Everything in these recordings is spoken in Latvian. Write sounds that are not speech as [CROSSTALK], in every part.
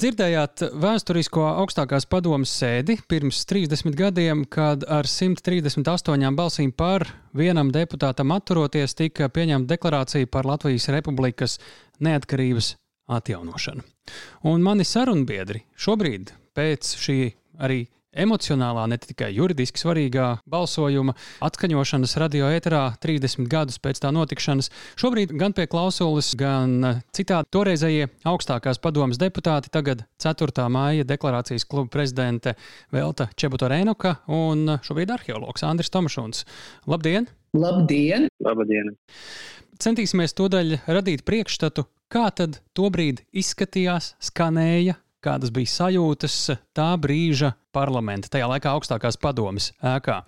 Dzirdējāt vēsturisko augstākās padomas sēdi pirms 30 gadiem, kad ar 138 balsīm par vienam deputātam atturoties tika pieņemta deklarācija par Latvijas Republikas neatkarības atjaunošanu. Un mani sarunbiedri šobrīd pēc šī arī emocionālā, ne tikai juridiski svarīgā balsojuma atskaņošanas radio ēterā 30 gadus pēc tā notikšanas. Šobrīd gan pie klausulas, gan citādi toreizējie augstākās padomas deputāti, tagad 4. māja deklarācijas kluba prezidente Velta Čebutorēnuka un šobrīd arheologs Andris Tomašuns. Labdien! Labdien! Labdien! Centīsimies tūdaļ radīt priekšstatu, kā tad tobrīd izskatījās, skanēja kādas bija sajūtas tā brīža parlamenta, tajā laikā augstākās padomes ēkā.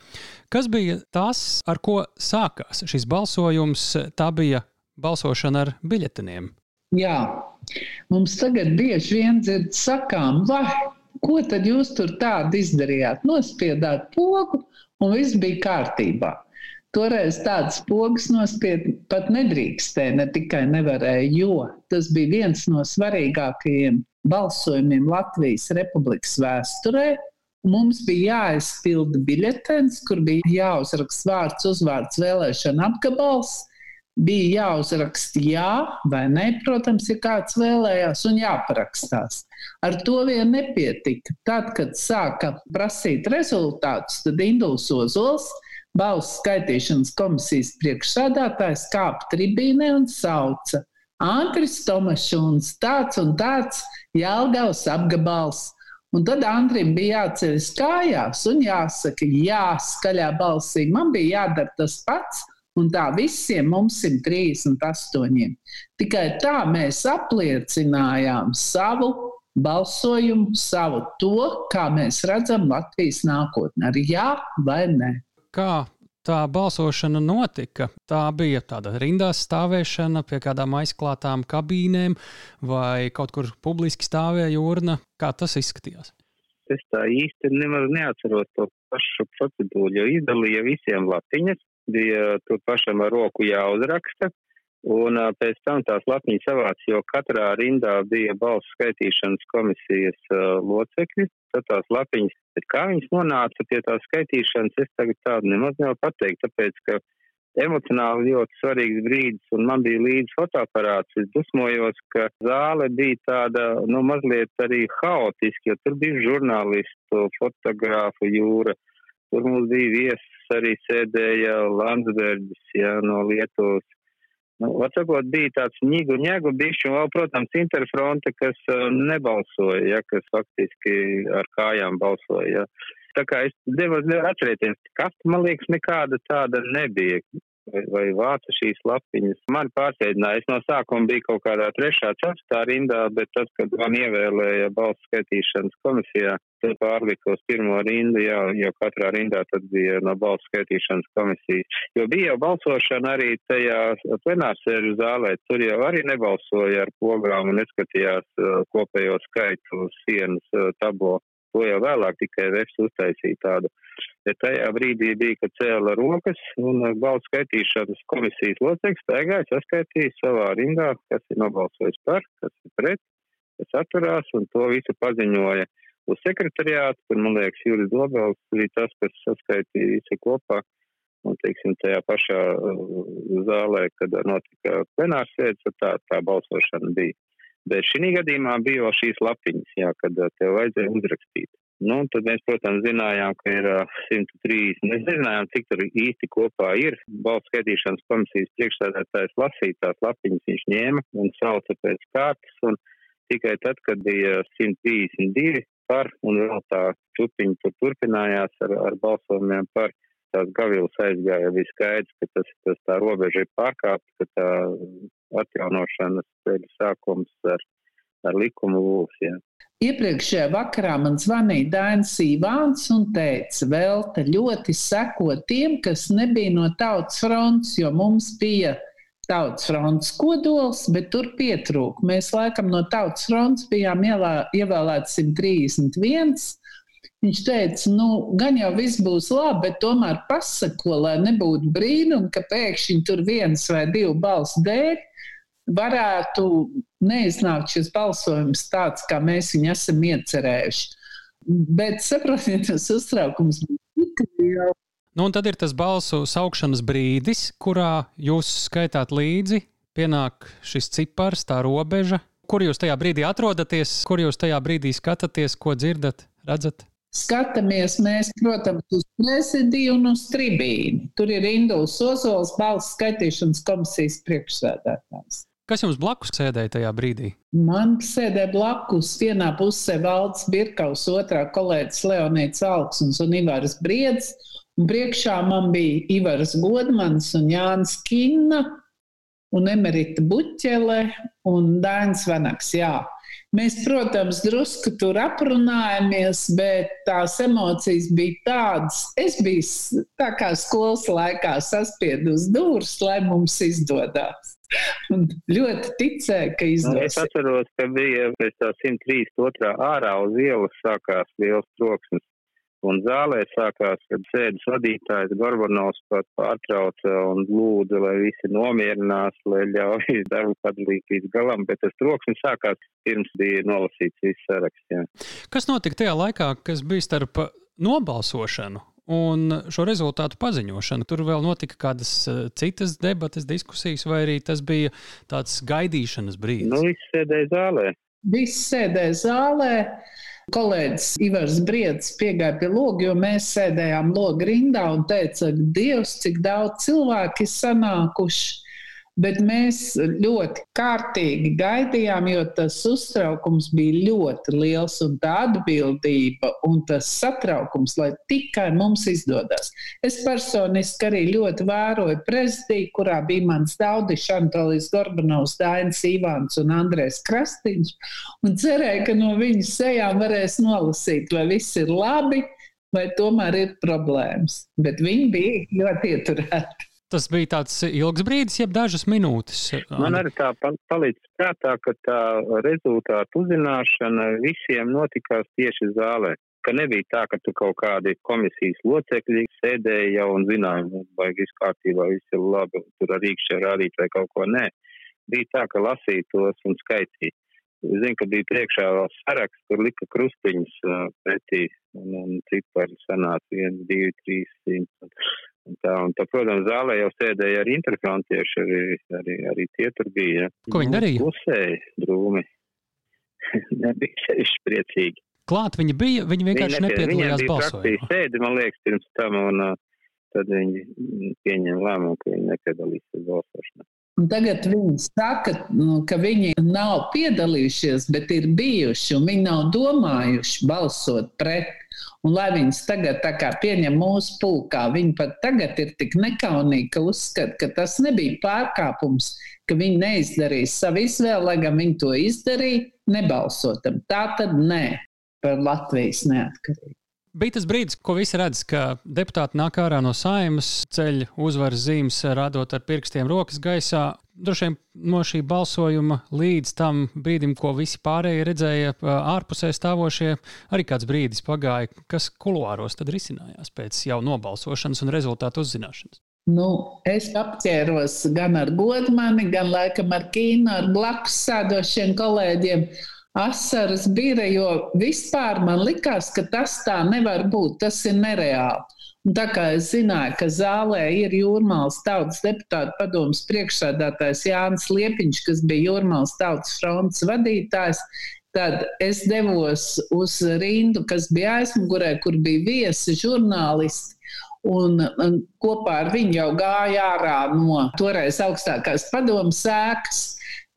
Kas bija tas, ar ko sākās šis balsojums? Tā bija balsošana ar biļeteniem. Jā, mums tagad bieži vien dzird sakām, vai ko tad jūs tur tādu izdarījāt? Nospiedāt pogu un viss bija kārtībā. Toreiz tādas pogas nospiest pat nedrīkstēja, ne tikai nevarēja, jo tas bija viens no svarīgākajiem balsojumiem Latvijas Republikas vēsturē. Mums bija jāizpilda biļetens, kur bija jāuzraksta vārds, uzvārds, vēlēšana apgabals. Bija jāuzraksta jā vai nē, protams, ja kāds vēlējās, un jāparakstās. Ar to vien nepietika. Tad, kad sāka prasīt rezultātus, tad Induls Ozols, balsu skaitīšanas komisijas priekšsādātājs, kāpa tribīnē un sauca: Antris Tomašuns, tāds un tāds Jālgavas apgabals. Un tad Andrim bija jāceļas kājās un jāsaka, jā, skaļā balsī. Man bija jādara tas pats, un tā visiem mums 138. Tikai tā mēs apliecinājām savu balsojumu, savu to, kā mēs redzam Latvijas nākotni, ar jā vai nē. Kā tā balsošana notika? Tā bija tāda rindās stāvēšana pie kādām aizklātām kabīnēm, vai kaut kur publiski stāvēja urna. Kā tas izskatījās? Es tā īsti nemaz neatceros to pašu procedūru, jo izdalīja visiem latiņas, bija tur pašam ar roku jāuzraksta. Un pēc tam tās lapņas savāc, jo katrā rindā bija balsu skaitīšanas komisijas uh, locekļi, tad tās lapiņas, bet kā viņas nonāca pie tā skaitīšanas, es tagad tādu nemaz nevaru pateikt, tāpēc, ka emocionāli ļoti svarīgs brīdis, un man bija līdzi fotoaparāts. Es dusmojos, ka zāle bija tāda, nu, mazliet arī haotiski, jo tur bija žurnālistu, fotogrāfu jūra. Tur mums bija viesis, arī sēdēja Landsbergis, jā, no Lietuvas. Nu, Atsakot, bija tāds ņigu, ņēgu bišķi, un vēl, protams, interfronte, kas uh, nebalsoja, ja, kas faktiski ar kājām balsoja. Ja. Tā kā es nevaru atcerēties, kas, man liekas, nekāda tāda nebija vai, vai vāca šīs lapiņas. Man pārsteidināja, es no sākuma biju kaut kādā trešā, ceturtā rindā, bet tad, kad man ievēlēja balsu skaitīšanas komisijā, tad pārlika uz pirmo rindu, jā, jo katrā rindā tad bija no balsu skaitīšanas komisijas. Jo bija jau balsošana arī tajā plenārsēžu zālē, tur jau arī nebalsoja ar pogām un neskatījās uh, kopējo skaitu sienas uh, tablo. To jau vēlāk tikai Vefs uztaisīja tādu. Bet tajā brīdī bija, kad cēla rokas un balsu skaitīšanas komisijas loceklis staigāja, saskaitīja savā rindā, kas ir nobalsojis par, kas ir pret, kas atturās, un to visu paziņoja uz sekretariātu, kur, man liekas, Juris Dobels bija tas, kas saskaitīja visu kopā. Un, teiksim, tajā pašā uh, zālē, kad notika plenārsēdes, tā, tā balsošana bija. Bet šī gadījumā bija jau šīs lapiņas, jā, kad uh, tev vajadzēja uzrakstīt. Nu, tad mēs, protams, zinājām, ka ir uh, 130. Mēs nezinājām, cik tur īsti kopā ir. Balsts skaitīšanas komisijas priekšsēdētājs lasīja tās lapiņas, viņš ņēma un sauca pēc kārtas. Un tikai tad, kad bija 132 par un vēl tā čupiņa tur turpinājās ar, ar balsojumiem par, tās gavilas aizgāja, bija skaidrs, ka tas, tas tā robeža ir pārkāpta, ka tā atjaunošanas ceļa sākums ar, ar likumu būs. Jā. Iepriekšējā vakarā man zvanīja Dainis Ivāns un teica, vēl te ļoti seko tiem, kas nebija no tautas fronts, jo mums bija tautas fronts kodols, bet tur pietrūka. Mēs laikam no tautas fronts bijām ievēlēti 131 Viņš teica, nu, gan jau viss būs labi, bet tomēr pasako, lai nebūtu brīnumi, ka pēkšņi tur viens vai divu balsu dēļ varētu neiznākt šis balsojums tāds, kā mēs viņu esam iecerējuši. Bet saprotiet, tas uztraukums bija liels. Nu, un tad ir tas balsu saukšanas brīdis, kurā jūs skaitāt līdzi, pienāk šis cipars, tā robeža. Kur jūs tajā brīdī atrodaties, kur jūs tajā brīdī skatāties, ko dzirdat, redzat? Skatāmies mēs, protams, uz prezidiju un uz tribīni. Tur ir Induls Ozols, balss skaitīšanas komisijas priekšsēdētājs. Kas jums blakus sēdēja tajā brīdī? Man sēdēja blakus vienā pusē Valds Birkaus, otrā kolēģis Leonīts Alksons un Ivars Briedz. Un priekšā man bija Ivars Godmans un Jānis Kinna un Emerita Buķele un Dainis Vanaks. Jā. Mēs, protams, drusku tur aprunājāmies, bet tās emocijas bija tādas. Es biju tā kā skolas laikā saspiedu uz dūrs, lai mums izdodas. Un ļoti ticēju, ka izdevās. Es atceros, ka bija pēc tā 132. ārā uz ielas sākās liels troksnis. Un zālē sākās, kad sēdes vadītājs Gorbanovs pat pārtrauca un lūdza, lai visi nomierinās, lai ļauj [LAUGHS] darbu padalīt līdz galam, bet tas troksnis sākās pirms bija nolasīts viss saraksts. Kas notika tajā laikā, kas bija starp nobalsošanu un šo rezultātu paziņošanu? Tur vēl notika kādas eh, citas debatas, diskusijas, vai arī tas bija tāds gaidīšanas brīdis? Nu, viss sēdēja zālē. Viss sēdēja zālē. Kolēģis Ivars Briedis piegāja pie loga, jo mēs sēdējām loga rindā un teica, Dievs, cik daudz cilvēku ir sanākuši. Bet mēs ļoti kārtīgi gaidījām, jo tas uztraukums bija ļoti liels un tā atbildība un tas satraukums, lai tikai mums izdodas. Es personiski arī ļoti vēroju prezidiju, kurā bija mans Daudis, Antolijs Gorbanovs, Dainis Ivāns un Andrēs Krastiņš, un cerēju, ka no viņu sejām varēs nolasīt, vai viss ir labi, vai tomēr ir problēmas. Bet viņi bija ļoti ieturēti. Tas bija tāds ilgs brīdis, jeb dažas minūtes. Man arī tā palicis prātā, ka tā rezultātu uzzināšana visiem notikās tieši zālē. Ka nebija tā, ka tu kaut kādi komisijas locekļi sēdēja jau un zināja, nu, vai viss kārtībā, viss ir labi, tur ar rīkšķi rādīt vai kaut ko. Nē, bija tā, ka lasīja tos un skaitīja. Es zinu, ka bija priekšā vēl saraksts, kur lika krustiņus pretī, un, un cipari sanāca 1, 2, 3, 100. Un tā, un tā, protams, zālē jau sēdēja arī interfrontieši, arī, arī, arī tie tur bija. Ko viņi darīja? Klusēja, drūmi. [LAUGHS] Nebija sevišķi priecīgi. Klāt viņi bija, viņi vienkārši viņi nepiedalījās balsojumā. Sēdi, man liekas, pirms tam, un uh, tad viņi pieņem lēmumu, ka viņi nepiedalīsies balsošanā. Un tagad viņi saka, nu, ka viņi nav piedalījušies, bet ir bijuši un viņi nav domājuši balsot pret. Un lai viņas tagad pieņem mūsu pulkā, viņi pat tagad ir tik nekaunīgi, ka uzskata, ka tas nebija pārkāpums, ka viņi neizdarīs savu izvēli, lai gan viņi to izdarīja, nebalsotam. Tā tad nē par Latvijas neatkarību. Bija tas brīdis, ko visi redz, ka deputāti nāk ārā no saimas, ceļ uzvaras zīmes, rādot ar pirkstiem rokas gaisā. Droši vien no šī balsojuma līdz tam brīdim, ko visi pārējie redzēja ārpusē stāvošie, arī kāds brīdis pagāja, kas kuluāros tad risinājās pēc jau nobalsošanas un rezultātu uzzināšanas. Nu, es apķēros gan ar godmani, gan laikam ar kīnu, ar blakus sēdošiem kolēģiem asaras bija, jo vispār man likās, ka tas tā nevar būt, tas ir nereāli. Un tā kā es zināju, ka zālē ir Jūrmālas tautas deputāta padomas priekšsēdētājs Jānis Liepiņš, kas bija Jūrmālas tautas fronts vadītājs, tad es devos uz rindu, kas bija aizmugurē, kur bija viesi žurnālisti. Un, un kopā ar viņu jau gāja ārā no toreiz augstākās padomas sēkas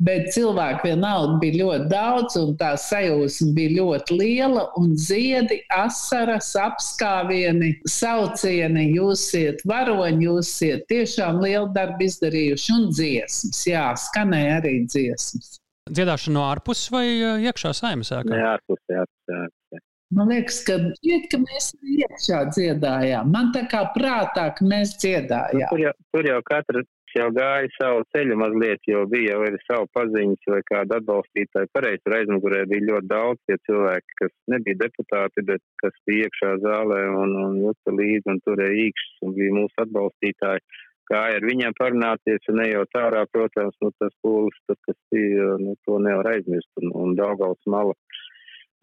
bet cilvēku vienalga bija ļoti daudz, un tā sajūsma bija ļoti liela, un ziedi, asaras, apskāvieni, saucieni, jūs iet varoņi, jūs iet tiešām lielu darbu izdarījuši, un dziesmas, jā, skanēja arī dziesmas. Dziedāšana no ārpuses vai iekšā saimnes ēkā? Nē, ārpusē, ārpusē. Man liekas, ka, šķiet, ka mēs iekšā dziedājām. Man tā kā prātā, ka mēs dziedājām. Nu, tur, jau, tur jau katra jau gāja savu ceļu mazliet, jo bija jau arī savu paziņas vai kādu atbalstītāju. Pareizi tur aizmugurē bija ļoti daudz tie cilvēki, kas nebija deputāti, bet kas bija iekšā zālē un, un juta līdzi un turēja īkšķis un bija mūsu atbalstītāji. gāja ar viņiem parunāties, un ejot ārā, protams, nu, tas pūlis, tas, kas bija, nu, to nevar aizmirst, un, un Daugavs mala.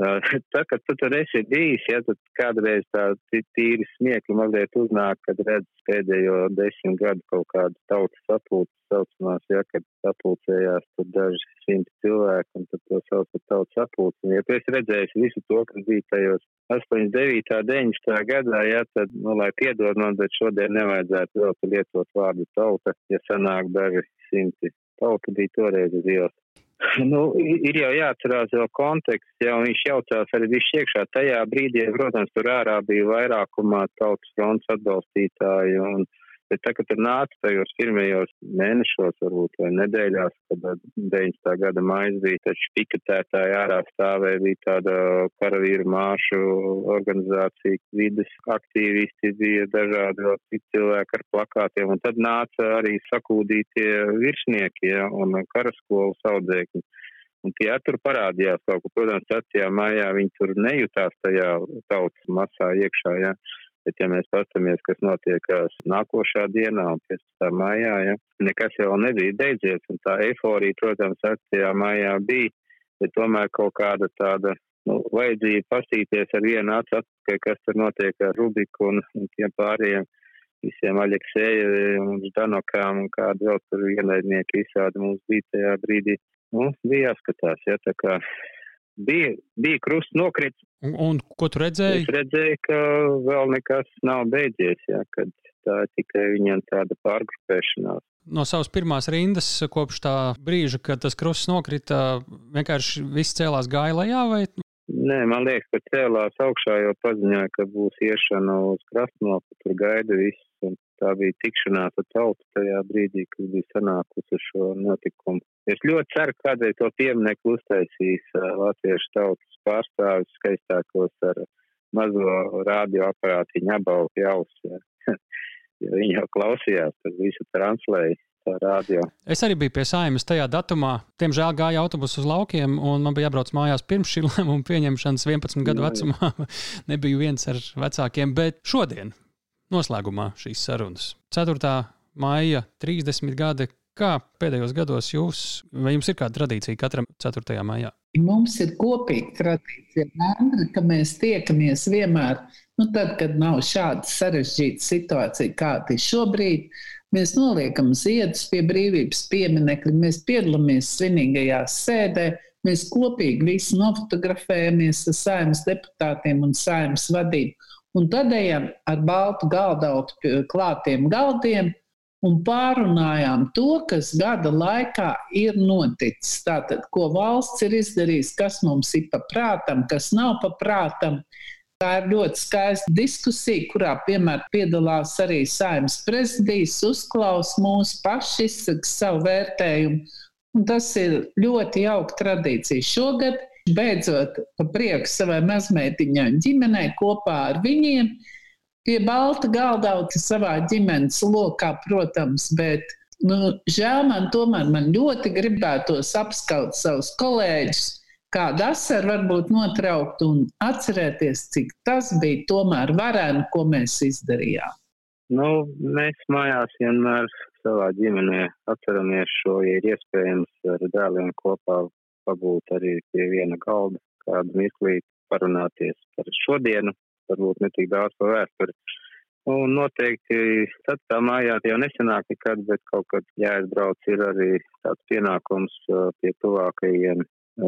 Tā, kad tu tur esi bijis, ja tad kādreiz tā tīri smiekli mazliet uznāk, kad redz pēdējo desmit gadu kaut kādu tautas sapulces saucamās, ja, kad sapulcējās tur daži simti cilvēki, un tad to sauc par tautas sapulci. Ja tu esi redzējis visu to, kas bija tajos 89. 90. gadā, ja, tad, nu, lai piedod man, bet šodien nevajadzētu vēl lietot vārdu tauta, ja sanāk daži simti. Tauta bija toreiz uz ielas. Nu, ir jau jāatcerās jau konteksts, jau viņš jaucās arī viss iekšā. Tajā brīdī, protams, tur ārā bija vairākumā tautas fronts atbalstītāji un Bet tā, kad tur nāca tajos pirmajos mēnešos, varbūt vai nedēļās, kad 19. gada mājas bija, taču piketētāji ārā stāvēja, bija tāda karavīru māšu organizācija, vides aktīvisti, bija dažādi vēl citi cilvēki ar plakātiem, un tad nāca arī sakūdītie virsnieki ja, un karaskolu saudzēkņi. Un tie tur parādījās kaut ko, protams, 4. maijā viņi tur nejūtās tajā tautas masā iekšā, ja. Bet, ja mēs paskatāmies, kas notiek nākošā dienā, un 15. maijā, ja, nekas jau nebija beidzies, un tā eifórija, protams, 6. maijā bija, bet tomēr kaut kāda tāda nu, vajadzība pasīties ar vienu acu atpakaļ, kas tur notiek ar Rubiku un, un tiem pārējiem visiem Aļeksējiem un Ždanokām un kādu vēl tur ienaidnieki visādi mums bija tajā brīdī. Nu, bija jāskatās, ja, tā kā bija, bija krusts nokrits. Un, un ko tu redzēji? Es redzēju, ka vēl nekas nav beidzies, jā, kad tā ir tikai viņam tāda pārgrupēšanās. No savas pirmās rindas, kopš tā brīža, kad tas krusts nokrita, vienkārši viss cēlās gāja lejā vai? Nē, man liekas, ka cēlās augšā, jo paziņoja, ka būs iešana uz krastnopu, tur gaida viss. Un tā bija tikšanās ar tautu tajā brīdī, kad bija sanākusi šo notikumu. Es ļoti ceru, ka kādreiz to pieminiektu uztaisīs latviešu tautas pārstāvis skaistākos ar mazo radioaparātiņu abalti ausī. [LAUGHS] jo viņi jau klausījās, tad visu translēja. Es arī biju pie saimnes tajā datumā. Diemžēl gāja autobusu uz laukiem, un man bija jābrauc mājās pirms šī lēmuma pieņemšanas 11 gadu vecumā. [LAUGHS] Nebiju viens ar vecākiem, bet šodien, noslēgumā šīs sarunas, 4. maija 30 gadi, Kā pēdējos gados jūs, vai jums ir kāda tradīcija katram 4. maijā? Mums ir kopīga tradīcija, Andri, ka mēs tiekamies vienmēr, nu, tad, kad nav šāda sarežģīta situācija, kāda ir šobrīd. Mēs noliekam ziedus pie brīvības pieminekļa, mēs piedalāmies svinīgajā sēdē, mēs kopīgi visi nofotografējamies ar saimnes deputātiem un saimnes vadību. Un tad ejam ar baltu galdautu klātiem galdiem un pārunājām to, kas gada laikā ir noticis. Tātad, ko valsts ir izdarījusi, kas mums ir paprātam, kas nav paprātam. Tā ir ļoti skaista diskusija, kurā piemēram piedalās arī saimnes prezidijas, uzklaus mūsu paši, izsaka savu vērtējumu. Un tas ir ļoti jauka tradīcija. Šogad, beidzot, pa prieku savai mazmeitiņai un ģimenei kopā ar viņiem, pie balta galdauta savā ģimenes lokā, protams, bet nu, žēl man tomēr man ļoti gribētos apskaut savus kolēģus, kādu asaru varbūt notraukt un atcerēties, cik tas bija tomēr varēni, ko mēs izdarījām. Nu, mēs mājās vienmēr savā ģimenē atceramies šo, ja ir iespējams ar dēliem kopā pabūt arī pie viena galda, kādu mirklīt parunāties par šodienu, varbūt ne tik daudz par vēsturi. Un noteikti tad tā mājā jau nesenāk nekad, bet kaut kad jāizbrauc ir arī tāds pienākums pie tuvākajiem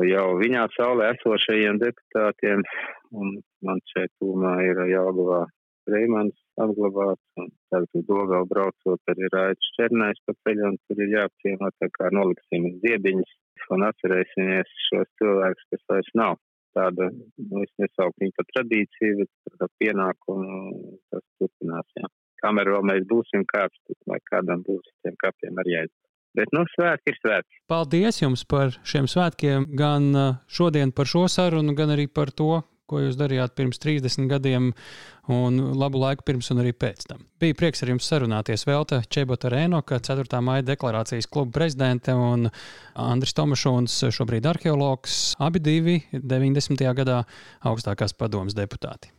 jau viņā saulē esošajiem deputātiem. Un man šeit tūmā ir Jāgavā Reimans apglabāts, un tagad uz Dogavu braucot arī Raits Černais pa ceļu, un tur ir jāapciemo, tā kā noliksim ziebiņas un atcerēsimies šos cilvēkus, kas vairs nav tāda, nu, es nesauktu viņu par tradīciju, bet par pienākumu tas turpinās, jā. Kamēr vēl mēs būsim kāds, vai kādam būs tiem kapiem arī jāizdara. Bet, nu, svētki ir svētki. Paldies jums par šiem svētkiem, gan šodien par šo sarunu, gan arī par to, ko jūs darījāt pirms 30 gadiem, un labu laiku pirms un arī pēc tam. Bija prieks ar jums sarunāties Velta Čebota Rēnoka, 4. maija deklarācijas kluba prezidente un Andris Tomašons, šobrīd arheologs, abi divi 90. gadā augstākās padomas deputāti.